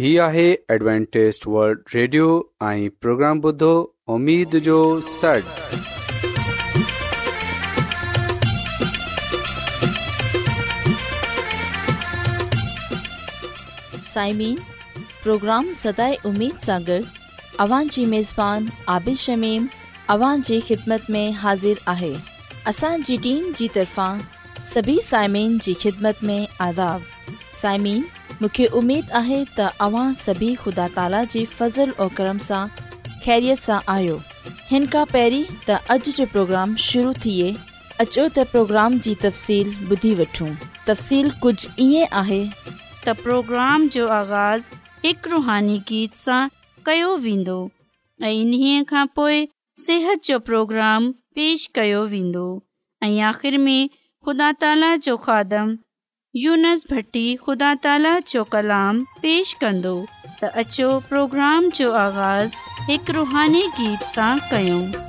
هي آهي ॲಡ್وانٽيست world Radio ۽ programme بدو اميد جو سڙ سائمين پروگرام صداي اميد سانڳڙ اوان جي ميزبان عبيش شميم اوان جي خدمت ۾ حاضر آهي اسان جي ٽيم جي طرفان سڀي سائمين جي خدمت ۾ آداب سائمين तुदा त हिन खां पहिरीं त प्रोग्राम जी तफ़सील ॿुधी वठूं रुहानी गीत सां कयो वेंदो सिहत जो प्रोग्राम पेश कयो वेंदो ताला जो यूनस भट्टी ख़ुदा ताला जो कलाम پیش कंदो त अचो प्रोग्राम जो आगाज़ हिकु रुहानी गीत सां कयूं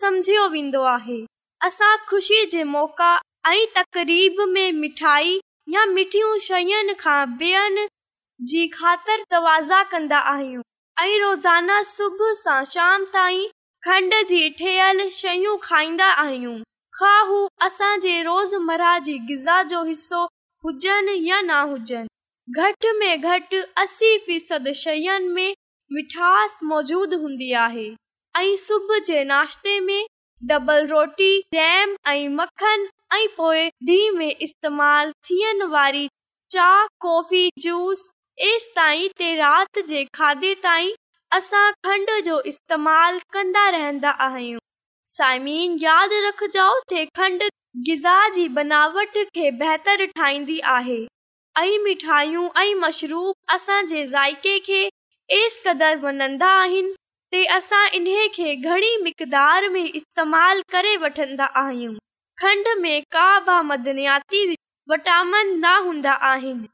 सम्झियो वेंदो आहे असां ख़ुशी जे मौक़ा ऐं तकरीब में मिठाई या मिठियूं शयुनि खां ॿियनि जी ख़ातिर तवाज़ा कंदा आहियूं ऐं रोज़ाना सुबुह सां शाम ताईं खंड जी ठहियलु शयूं खाईंदा आहियूं खां हू असांजे रोज़मरह जी गिज़ा जो हिसो हुजनि या न हुजनि घटि में घटि असी फ़ीसदी शयुनि में मिठास मौजूदु हूंदी आहे ऐं सुबुह जे नाश्ते में डबल रोटी जैम ऐं मखन ऐं पोएं ॾींहं में इस्तेमालु थियण वारी चाह कॉफी जूस एसि ताईं ते राति जे खाधे ताईं असां खंड जो इस्तेमालु कंदा रहंदा आहियूं साइमीन यादि रखजो ते खंडु ग़ज़ा जी बनावट खे बहितरु ठाहींदी आहे ऐं मिठायूं ऐं मशरू असांजे जाइके खे एस क़दुरु वणंदा आहिनि ते असां खे घणी मक़दार में इस्तेमाल करे वठंदा आहियूं खंड में का बि मदनियाती विटामिन न हूंदा आहिनि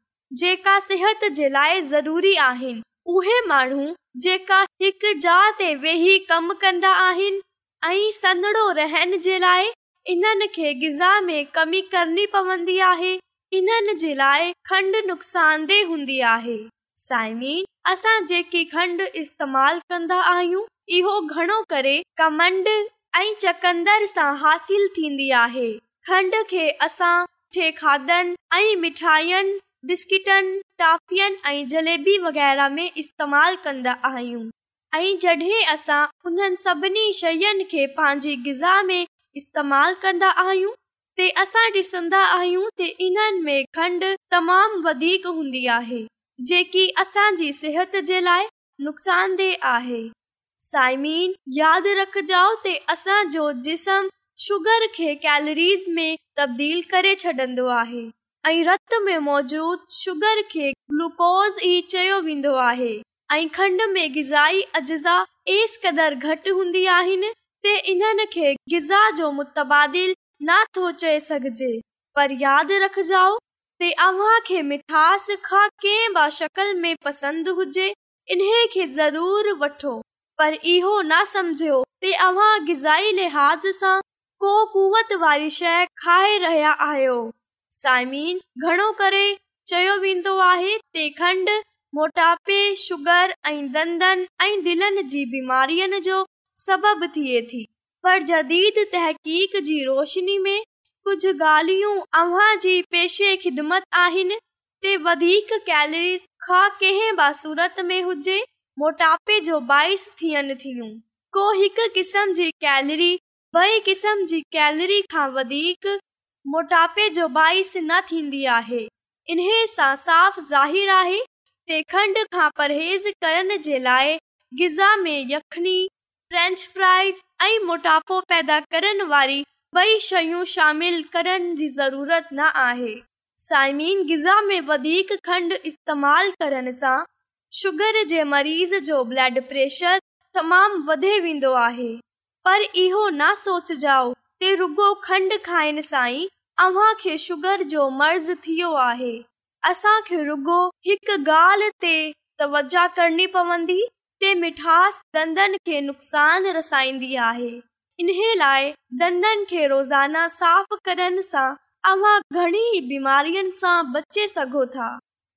जेका सिहत जे लाइ ज़रूरी आहिनि उहे माण्हू जेका हिकु जा ते वेही कंदा आहिनि ऐं सन्हड़ो रहण जे लाइ इन्हनि खे गिज़ा में कमी करणी पवंदी आहे इन्हनि जे लाइ खंडु नुक़सानदेह हूंदी आहे साइमीन असां जेकी खंड इस्तेमाल कंदा आहियूं इहो घणो करे कमंड ऐं चकंदर सां हासिल थींदी आहे खंड खे असां थे खाधनि ऐं मिठाइयुनि बिस्किटनि टाफियुनि ऐं जलेबी वग़ैरह में इस्तेमाल कंदा आहियूं ऐं जॾहिं असां उन्हनि सभिनी शयुनि खे पंहिंजी गिज़ा में इस्तेमाल कंदा आहियूं ते असां ॾिसंदा आहियूं त इन्हनि में खंडु तमामु वधीक हूंदी आहे सेहतान देह आहे मौजूदु शुगर खे ग्लूकोस ई चयो वेंदो आहे ऐं खंड में घटि हूंदी आहिनि गिज़ा जो मुतबादिल नथो चए सघजे पर यादि रखजाओ लिहाज़ सां चयो वेंदो आहे दंदनि ऐं दिलनि जी बीमारियुनि जो सबब थिए थी पर जदीद तहक़ीक़ जी रोशनी में कुझ गालिस्म जी कैलरी कैलरी मोटापे जो बाहिस न थींदी आहे इन सां परहेज़ करण जे लाइ गिज़ा में यखनी फ्रेंच फ्राइज़ ऐं मोटापो पैदा करण वारी ॿई शयूं शामिलु करण जी ज़रूरत न आहे साइमिन गिज़ा में खंडु इस्तेमालु करण सां शुगर जे मरीज़ जो ब्लड प्रेशर तमामु वधी वेंदो आहे पर इहो न सोचजाओ रुॻो खंडु खाइण सां ई अव्हांखे शुगर जो मर्ज़ थियो आहे असांखे रुॻो हिकु ॻाल्हि ते तवज करणी पवंदी ते मिठास धंदनि खे नुक़सान रसाईंदी आहे इन लाइ दंदनि खे रोज़ाना साफ़ करण सां अवां घणी बीमारियुनि सां बचे सघो था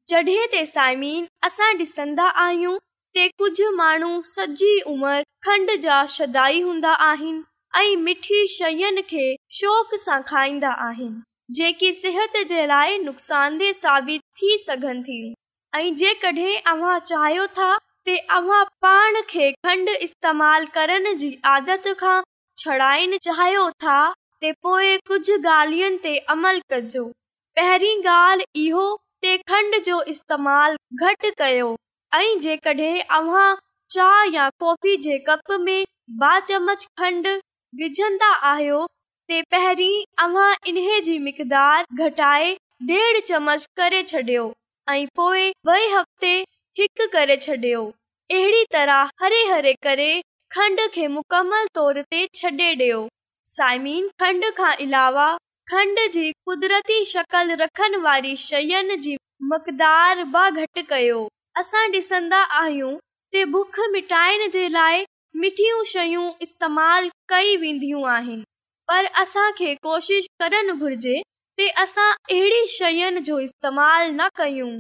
जॾहिं ते साइमीन असां ॾिसंदा आहियूं ते कुझु माण्हू सॼी उमिरि खंड जा शदाई हूंदा आहिनि ऐं मिठी शयुनि खे शौक़ सां खाईंदा आहिनि जेकी सिहत जे लाइ नुक़सानदेह साबित थी सघनि थियूं ऐं जेकॾहिं अव्हां चाहियो था त अव्हां पाण खे खंड इस्तेमालु करण जी आदत खां છડાયن چاہયો થા તે પોયે કુછ ગાલિયન તે અમલ કરજો પહેરી ગાલ ઈહો તે ખંડ જો استعمال ઘટ કયો અઈ જે કઢે આવા ચા يا કોફી જે કપ મે બા ચમચ ખંડ વિજનતા આયો તે પહેરી આવા ઇનેજી મિકદાર ઘટાએ 1.5 ચમચ કરે છોડયો અઈ પોયે વહી હફતે 1 કરે છોડયો એડી તરા હરે હરે કરે मुकमल तौर ते छॾे ॾियो खंड खां इलावा खंड जी क़ुदरती शकल रखण वारी शयुनि जी मक़दार घटि कयो असां ॾिसंदा आहियूं मिठियूं शयूं इस्तेमालु कई वेंदियूं आहिनि पर असांखे कोशिश करणु घुर्जे अहिड़ी शयुनि जो इस्तेमालु न कयूं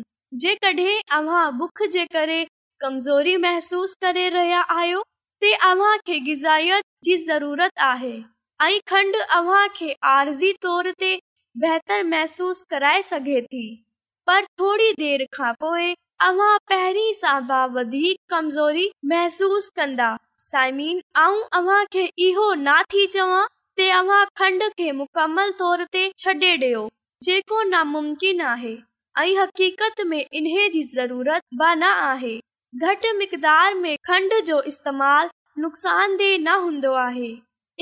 जेकॾहिं कमज़ोरी महसूस करे रहिया आहियो ऐं खंडी तोर ते महसूस कराए सघे थी पर थोरी पोइ अधी कमज़ोरी महसूस कंदा साइमीन ऐं मुकमल तोर ते छॾे डि॒यो जेको नामुमकिन आहे ऐं हक़ीक़त में इन्हे जी ज़रूरत बि न आहे घटि मक़दार में खंडु जो इस्तेमालु नुक़सानु देह न हूंदो आहे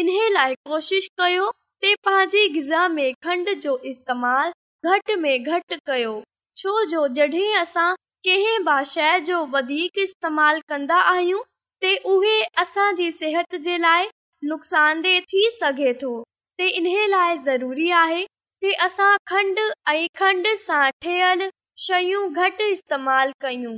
इन लाइ कोशिश कयो ते पंहिंजी गिज़ा में खंड जो इस्तेमालु घटि में घटि कयो छो जो जॾहिं असां कंहिं बि शइ जो वधीक इस्तेमालु कंदा आहियूं त उहे असांजी सिहत जे लाइ नुक़सान देह थी सघे थो ज़रूरी आहे खंडु ऐं खंड सां ठहियल शयूं घटि इस्तेमालु कयूं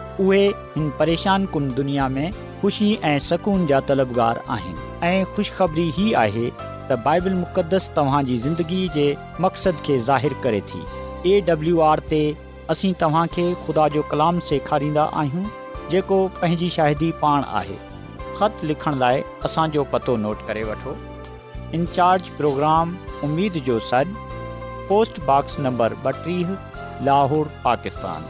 उहे हिन परेशान कुन दुनिया में ख़ुशी ऐं सुकून जा तलबगार आहिनि ऐं ख़ुशिखबरी ई आहे त बाइबिल मुक़दस तव्हांजी ज़िंदगी जे मक़सद खे ज़ाहिर करे थी ए डब्लू आर ते असीं तव्हांखे ख़ुदा जो कलाम सेखारींदा आहियूं जेको पंहिंजी शाहिदी पाण आहे ख़त लिखण लाइ असांजो पतो नोट करे वठो इनचार्ज प्रोग्राम उमेद जो सॾु पोस्टबॉक्स नंबर ॿटीह लाहौर पाकिस्तान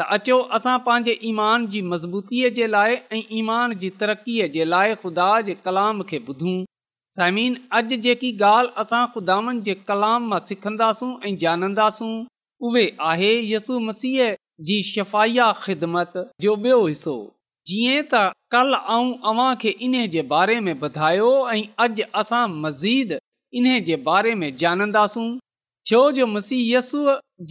त अचो असां पंहिंजे ईमान जी मज़बूतीअ जे लाइ ईमान जी तरक़ीअ जे लाइ ख़ुदा जे कलाम खे ॿुधूं साइमीन अॼु जेकी ॻाल्हि असां ख़ुदानि जे कलाम मां सिखंदासूं ऐं जाणींदासूं उहे आहे यसु मसीह जी शफ़ाया ख़िदमत जो ॿियो हिसो जीअं त कल्ह ऐं अव्हां खे इन जे बारे में ॿुधायो ऐं अॼु असां मज़ीद इन्हे जे बारे में जानंदासूं छो जो मसीह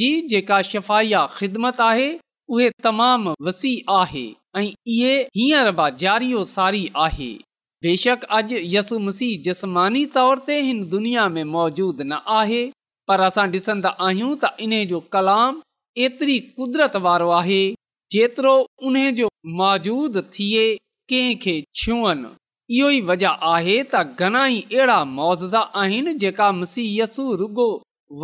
जी जेका शफ़ाया ख़िदमत आहे उहे तमामु वसी आहे ऐं इहे हींअर बि जारियो सारी आहे बेशक अॼु यसु मसीह जसमानी तौर ते हिन दुनिया में मौजूदु न आहे पर असां ॾिसंदा आहियूं त इन्हे जो कलाम एतिरी कुदरत वारो आहे जेतिरो उन जो मौजूदु थिए कंहिंखे छुअनि इहो ई वजह आहे त घणाई अहिड़ा मुआज़ा आहिनि जेका मसीह यसू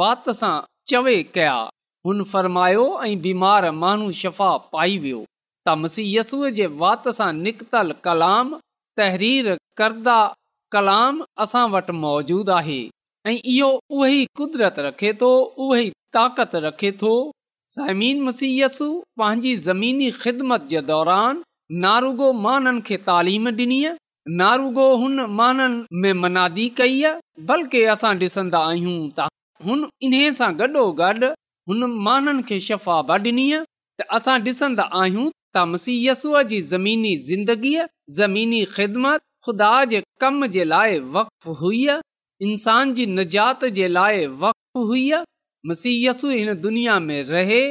वात सां चवे कया हुन फ़र्मायो ऐं बीमार माण्हू शफ़ा पाई वियो त मसीयसूअ जे वात सां निकतल कलाम तहरीर करदा कलाम असां वटि मौजूदु आहे ऐं इहो उहो ई रखे तो उहो ताक़त रखे थो समीन मसयसु पंहिंजी ज़मीनी ख़िदमत जे दौरान नारुगो माननि खे तालीम डि॒नी नारुगो हुन माननि में मनादी कई बल्कि असां डि॒सन्दन्दा आहियूं त हुन इन्हे सां गॾोगॾु हुन माननि खे शफ़ा ब ॾिनी त असां डि॒संदा आहियूं त मसीयसूअ जी ज़मीनी ज़िंदगीअ ज़मीनी ख़िदमत ख़ुदा जे कम जे लाइ वक हुई इंसान जी निजात जे लाइ वक हुई मसीयसु हिन दुनिया में रहे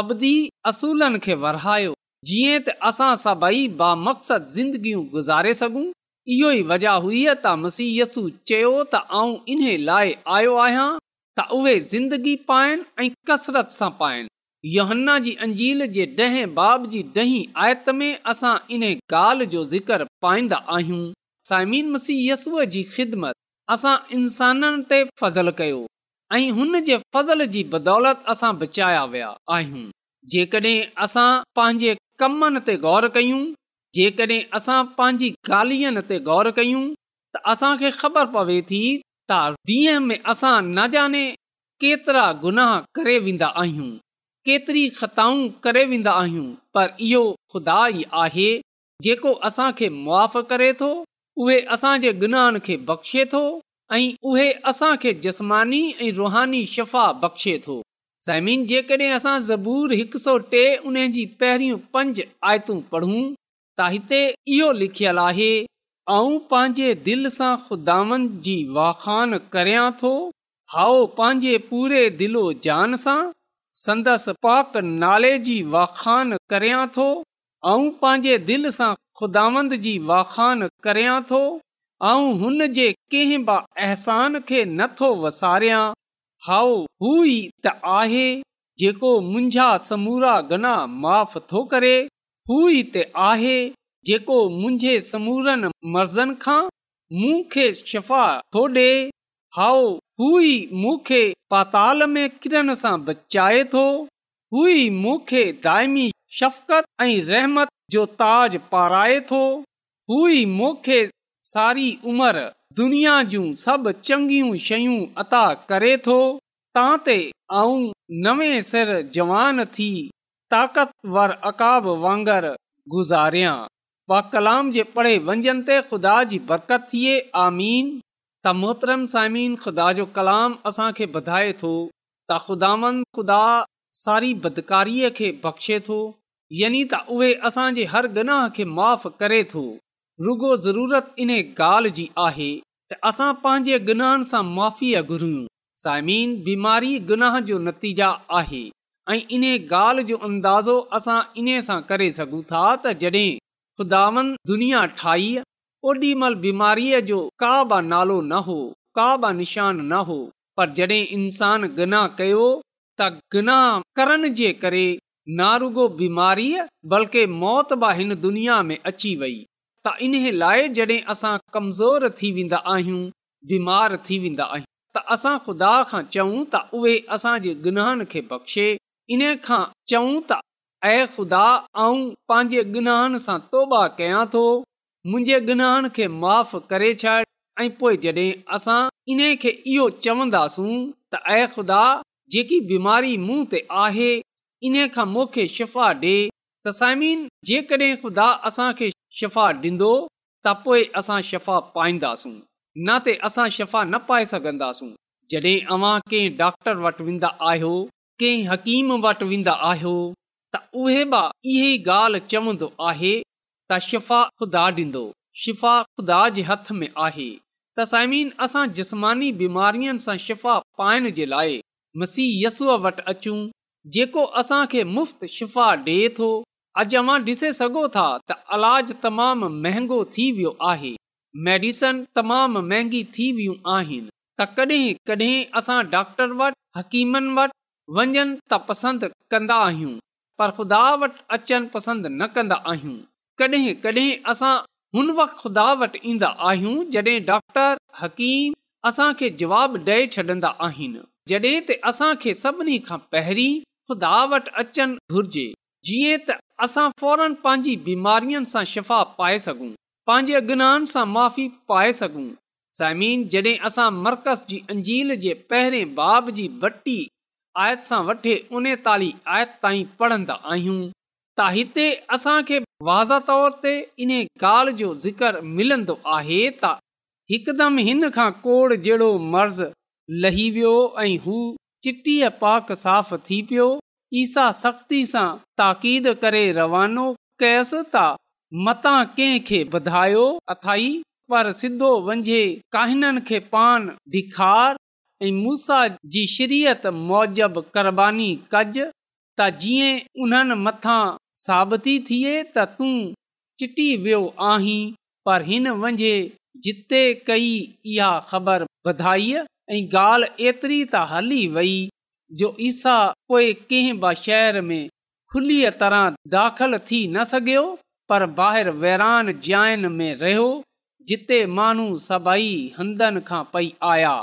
अबदी असूलनि खे वरायो जीअं त असां सभेई बामकसद ज़िंदगियूं गुज़ारे सघूं इहो ई वजह हुई त मसीयसु चयो त आऊं इन लाइ आयो आहियां त उहे ज़िंदगी पाइनि ऐं कसरत सां पाइनि योहन्ना जी अंजील जे ॾहें बाब जी ॾहीं आयत में असां इन ॻाल्हि जो ज़िक्र पाईंदा आहियूं साइमीन मसीह जी ख़िदमत असां इंसाननि ते फज़ल कयो ऐं हुन जे फज़ल जी बदौलत असां बचाया विया आहियूं जेकॾहिं असां पंहिंजे कमनि ते ग़ौर कयूं जेकॾहिं असां पंहिंजी ॻाल्हियुनि ते ग़ौरु कयूं त असांखे ख़बर पवे थी त ॾींहं में असां न जाने केतिरा गुनाह करे वेंदा आहियूं केतरी ख़ताऊं करे वेंदा आहियूं पर इहो खुदा ई आहे जेको असांखे मुआफ़ करे थो उहे असांजे गुनाहनि खे बख़्शे थो ऐं उहे असांखे खे जस्मानी ऐं रुहानी शफ़ा बख़्शे थो सैमिन जेकॾहिं असां ज़बूर हिकु सौ टे उन जी पहिरियूं पंज आयतूं पढ़ूं त हिते इहो लिखियलु आहे पंहिंजे दिलि सां ख़ुदांदि जी वाखान करियां थो हाओ पंहिंजे पूरे दिलो जान सां संदसि पाक नाले जी वाखान करियां थो ऐं पंहिंजे दिलि सां ख़ुदांद जी वाखा करिया थो ऐं हुन जे कंहिं बि अहसान खे नथो वसारियां हाओ हू ई त आहे जेको मुंहिंजा समूरा गना माफ़ु थो करे हूई त आहे जेको मुंहिंजे समूरनि मर्ज़नि खां मूं खे शफ़ा थो ॾे हाओ हूखे पाताल में किरन सां बचाए थोइ मूंखे दाइमी शफ़िकत ऐं रहमत जो ताज पाराए थो मूंखे सारी उमिरि दुनिया जूं सभु चङियूं शयूं अता करे थो ता ते आऊं नवें सिर जवान थी ताक़तवर अकाब वांगुरु गुज़ारियां पा कलाम जे पढ़े वंजन ते ख़ुदा जी बरकत थिए आमीन त मोहतरम साइमिन ख़ुदा जो कलाम असां खे वधाए थो त ख़ुदा सारी बदकारीअ खे बख़्शे थो यानी त उहे असांजे हर गनाह खे माफ़ करे थो रुगो ज़रूरत इन ॻाल्हि जी आहे त असां पंहिंजे गुनाहनि सां माफ़ीअ घुरियूं साइमिन बीमारी गुनाह जो नतीजा आहे ऐं इन्हे ॻाल्हि जो अंदाज़ो असां इन्हे सां करे सघूं था तॾहिं खुदावन दुनिया ठाही ओॾीमहिल बीमारीअ जो का ब नालो न हो का बा निशान न हो पर जड॒हिं इंसान गिनाह कयो त गनाह करण जे करे नारुगो बीमारीअ बल्कि मौत बि हिन दुनिया में अची वई त لائے लाइ जड॒ असां कमज़ोर थी वेंदा आहियूं बीमार थी वेंदा आहियूं त असां ख़ुदा खां चऊं त उहे असांजे गुनाहनि खे बख़्शे इन्हे खां चऊं त ऐं ख़ुदा ऐं पंहिंजे गुनाहनि सां तौबा कयां थो मुंहिंजे गुनाहनि खे माफ़ करे छॾ ऐं पोइ जॾहिं असां इन खे इहो चवंदासूं त ख़ुदा जेकी बीमारी मूं ते आहे इन खां मूंखे शफ़ा ॾे त साइमीन जेकॾहिं ख़ुदा असांखे शफ़ा ॾींदो त पोइ असां शफ़ा पाईंदासूं न त असां शफ़ा न पाए सघंदासूं जॾहिं अव्हां कंहिं डॉक्टर वटि वेंदा आहियो कंहिं हकीम वटि वेंदा आहियो त उहे चवंदो आहे त शिफ़ा ख़ुदा शिफ़ा ख़ुदा जे हथ में आहे जिस्मानी बीमारियुनि सां शिफ़ा पाइण जे लाइ मसीह यस्सूअ वटि अचूं जेको असां खे मुफ़्ति शिफ़ा डे॒ था त इलाज तमाम महांगो थी वियो आहे मेडिसन तमाम महांगी थी वियूं आहिनि त कॾहिं कॾहिं असां डॉक्टर वटि हकीमनि वटि वञनि त पसंदि कंदा आहियूं पर ख़ुदा वटि अचनि पसंद न कंदा आहियूं ख़ुदा डे छॾंदा आहिनि पहिरीं ख़ुदा वटि अचनि घुर्जे जीअं त असां फौरन पंहिंजी बीमारियुनि सां शिफ़ा पाए सघूं पंहिंजे अगनाउनि सां माफ़ी पाए सघूं साइमी जॾहिं असां मर्कज़ जी अंजील जे पहिरें बाब जी भी आयत सां वठ उनेतालीह आयत ताईं पढ़ंदा आहियूं त हिते असांखे वाज़ तौर ते इन ॻाल्हि जो ज़िक्र मिलंदो आहे त हिकदमि हिन खां कोड़ जहिड़ो मर्ज़ लही वियो ऐं हू चिटीअ पाक साफ़ थी पियो ईसा सख़्ती सां ताक़ीद करे रवानो कयसि त मता कंहिंखे ॿधायो अथाई पर सिधो वंझे काहिननि खे पान ॾिखारु ऐं मूसा जी शिरियत موجب क़बानी कज त जीअं उन्हनि मथां साबितु थिए त तूं चिटी वियो आहीं पर हिन वंझे जिते कई इहा ख़बर ॿधाई ऐं ॻाल्हि एतिरी त हली वई जो ईसा पोइ कंहिं बि शहर में खुलीअ तरह दाख़िल थी न सघियो पर ॿाहिरि वेरान जाइन में रहियो जिते माण्हू सभई हंदनि खां पेई आया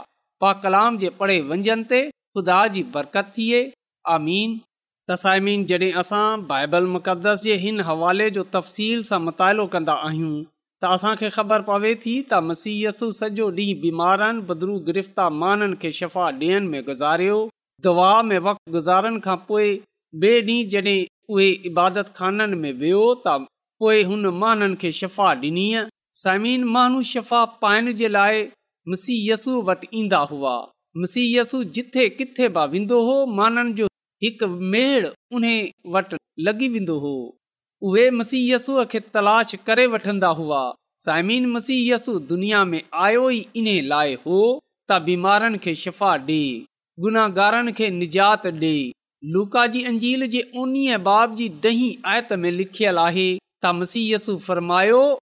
पा कलाम जे पढ़े ते ख़ुदा जी बरकत थिए आमीन तसाइमीन साइमीन असां बाइबल मुक़दस जे हिन हवाले जो तफ़सील सां मुतालो कंदा आहियूं त असांखे ख़बर पवे थी त मसीयसु सॼो ॾींहुं बीमारनि बदरू गिरफ़्तार माननि खे शफ़ा ॾियनि में गुज़ारियो दवा में वक़्तु गुज़ारण खां पोइ ॿिए ॾींहुं जॾहिं उहे इबादत खाननि में वियो त पोइ हुन माननि खे शफ़ा ॾिनी साइम महानू शफ़ा पाइण जे लाइ सीयसू वटि ईंदा हुआ मसीयस जिथे मसीयसू दुनिया में आयो ई इन लाइ हो त बीमारनि खे शफ़ा ॾे गुनाहगारनि खे निजातुका जी अंजील जे ओनीअ बाब जी ॾही आयत में लिखियल आहे त मसीयसु फरमायो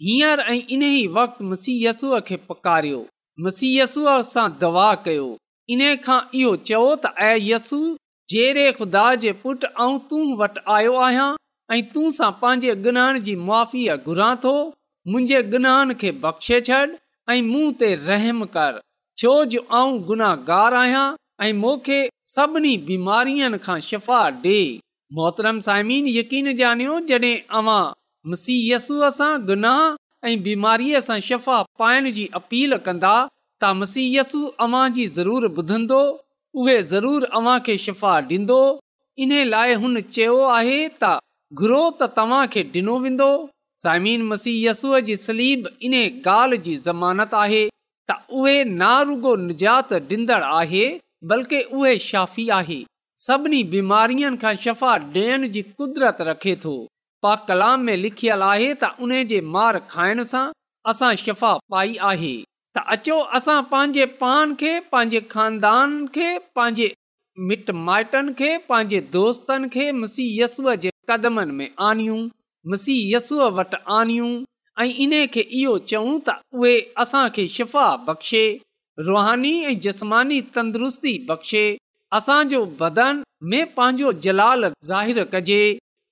इन ई वक़्तु यसूअस दवा कयो इन खां इहो चयो वटि आयो आहियां पंहिंजे गुनहान जी माफ़ी घुरा थो मुंहिंजे गुनाहन खे बख़्शे छॾ ऐं मूं ते रहम कर छो जो आऊं गुनाहगार आहियां बीमारीअ खां शफ़ा डे मोहतरम सामिन यकीन ॼाणियो मसीयसूअ सां गुनाह ऐं बीमारीअ सां शफ़ा पाइण जी अपील कंदा त मसीयसू अवां जी ज़रूर ॿुधंदो उहे ज़रूर अवां खे शफ़ा ॾींदो इन लाइ हुन चयो आहे त घुरो त तव्हांखे ॾिनो वेंदो साइम मसीयसूअ जी सलीब इन गाल्हि जी ज़मानत आहे त उहे ना रुगो निजात डींदड़ आहे बल्कि उहे शाफ़ी आहे सभिनी बीमारीअ खां शफ़ा ॾियण जी कुदरत रखे थो पा कलाम में लिखियल आहे त उन जे मार खाइण सां असां शफ़ा पाई आहे त अचो असां पंहिंजे पान खे पंहिंजे खानदान खे पंहिंजे मिट माइटनि खे पंहिंजे दोस्तनि खे मसीह यस्सूअ जे कदमनि में आनियूं मसीह यस्सूअ वटि आनियूं ऐं इन खे इहो चऊं त उहे असांखे शिफ़ा बख़्शे रुहानी ऐं जस्मानी तंदुरुस्ती बख़्शे असांजो बदन में पंहिंजो जलाल ज़ाहिर कजे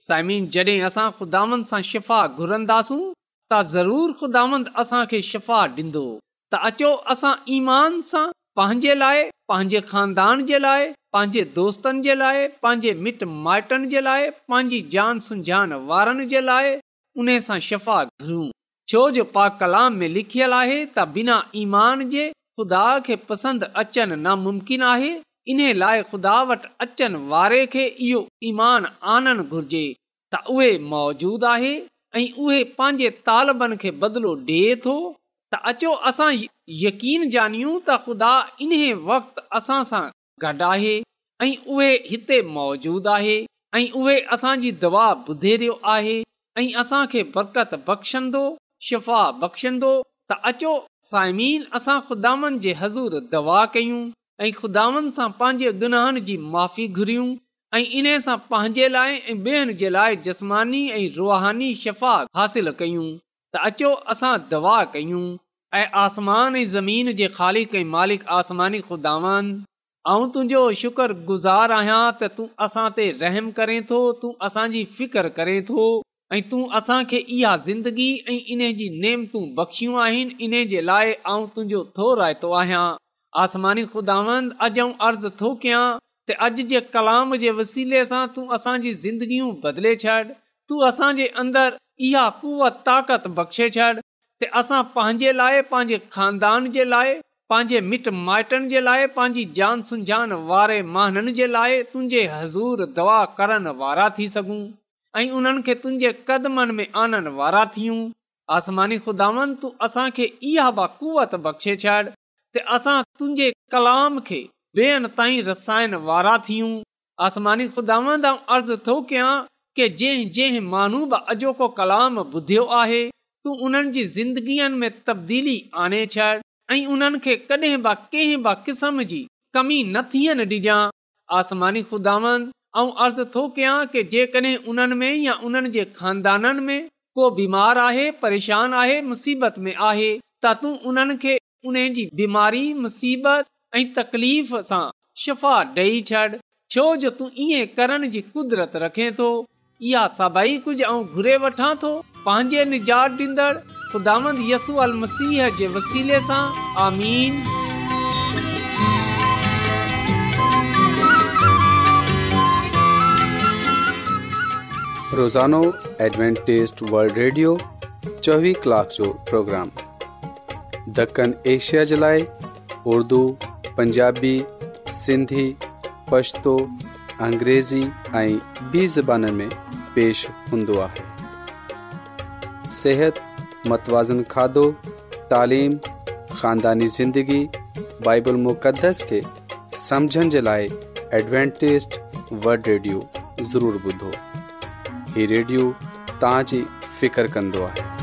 साइमिन जॾहिं असां ख़ुदांद सां शिफ़ा घुरंदासूं त ज़रूरु ख़ुदावंद असांखे शिफ़ा ॾींदो त अचो असां ईमान सां पंहिंजे लाइ पंहिंजे खानदान जे लाइ पंहिंजे दोस्तनि जे लाइ पंहिंजे मिट माइटनि जे लाइ पंहिंजी जान सुझान वारनि जे लाइ उन सां घुरूं छो जो पा कलाम में लिखियल आहे त बिना ईमान जे ख़ुदा खे पसंदि अचनि नामुमकिन आहे इन लाइ ख़ुदा वटि अचनि वारे खे इहो ईमान आनन घुर्जे त उहे मौजूदु आहे ऐं उहे पंहिंजे तालबनि खे बदिलो डि॒ए थो त अचो असां यकीन ॼानियूं त ख़ुदा इन वक़्त असां सां गॾु आहे ऐं उहे हिते मौजूदु आहे ऐं उहे असांजी दवा ॿुधेरियो आहे ऐं असांखे बरकत बख़्शंदो शफ़ा बख़्शंदो त अचो साइमीन असां ख़ुदानि जे हज़ूर दवा कयूं ऐं खुदावन सां पंहिंजे गुनाहनि जी माफ़ी घुरियूं ऐं इन सां पंहिंजे लाइ ॿियनि जे लाइ जसमानी ऐं रुहानी शफ़ा हासिल कयूं त अचो असां दवा कयूं ऐं आसमान ऐं ज़मीन जे ख़ालिक ऐं खुदावन ऐं तुंहिंजो शुक्र गुज़ार आहियां त तूं असां ते रहम करें थो तूं असांजी फिकर करें थो ऐं तूं असां इहा ज़िंदगी ऐं इन जी नेम बख़्शियूं आहिनि इन जे लाइ तुंहिंजो थो रायतो आहियां आसमानी खुदावंद अॼु ऐं अर्ज़ु थो कयां त अॼु जे कलाम जे वसीले सां तूं असांजी ज़िंदगियूं बदिले छॾ तूं असांजे अंदरि इहा कुवत ताक़त बख़्शे छॾ त असां पंहिंजे लाइ पंहिंजे खानदान जे लाइ पंहिंजे मिट माइटनि जे लाइ पंहिंजी जान सुञाण वारे महननि जे लाइ तुंहिंजे हज़ूर दवा करण वारा थी सघूं ऐं उन्हनि खे तुंहिंजे कदमनि में आणण वारा थियूं आसमानी खुदावंद तूं असांखे इहा बख़्शे छॾ असां तुंहिंजे कलाम खे अर्ज़ु थो कयां के जंहिं जंहिं माण्हू कलाम ॿुधियो आहे तूं उन्हनि जी तब्दीली आणे छॾ ऐं उन्हनि खे कॾहिं न थियनि डिजां आसमानी ख़ुदांदु थो कयां के जेकॾहिं या उन्हनि जे खानदाननि में को बीमार आहे परेशान आहे मुसीबत में आहे त तूं उन्हनि खे उन जी बीमारी मुसीबत ऐं तकलीफ़ सां शफ़ा ॾेई छॾ छो जो तूं ईअं करण जी कुदरत रखे थो इहा सभई कुझु ऐं घुरे वठां थो पंहिंजे निजात ॾींदड़ ख़ुदांद यसू अल मसीह जे वसीले सां आमीन रोज़ानो एडवेंटेज वल्ड रेडियो चोवीह कलाक जो ॾखण एशिया जे लाइ उर्दु पंजाबी सिंधी पछतो अंग्रेज़ी ऐं बि ज़बान में पेश हूंदो आहे सिहत मतवाज़न खाधो तालीम खानदानी ज़िंदगी बाइबल मुक़दस खे समुझण जे लाइ एडवेंटेस्ट वड रेडियो ज़रूरु ॿुधो हीउ रेडियो तव्हांजी फिकर कंदो आहे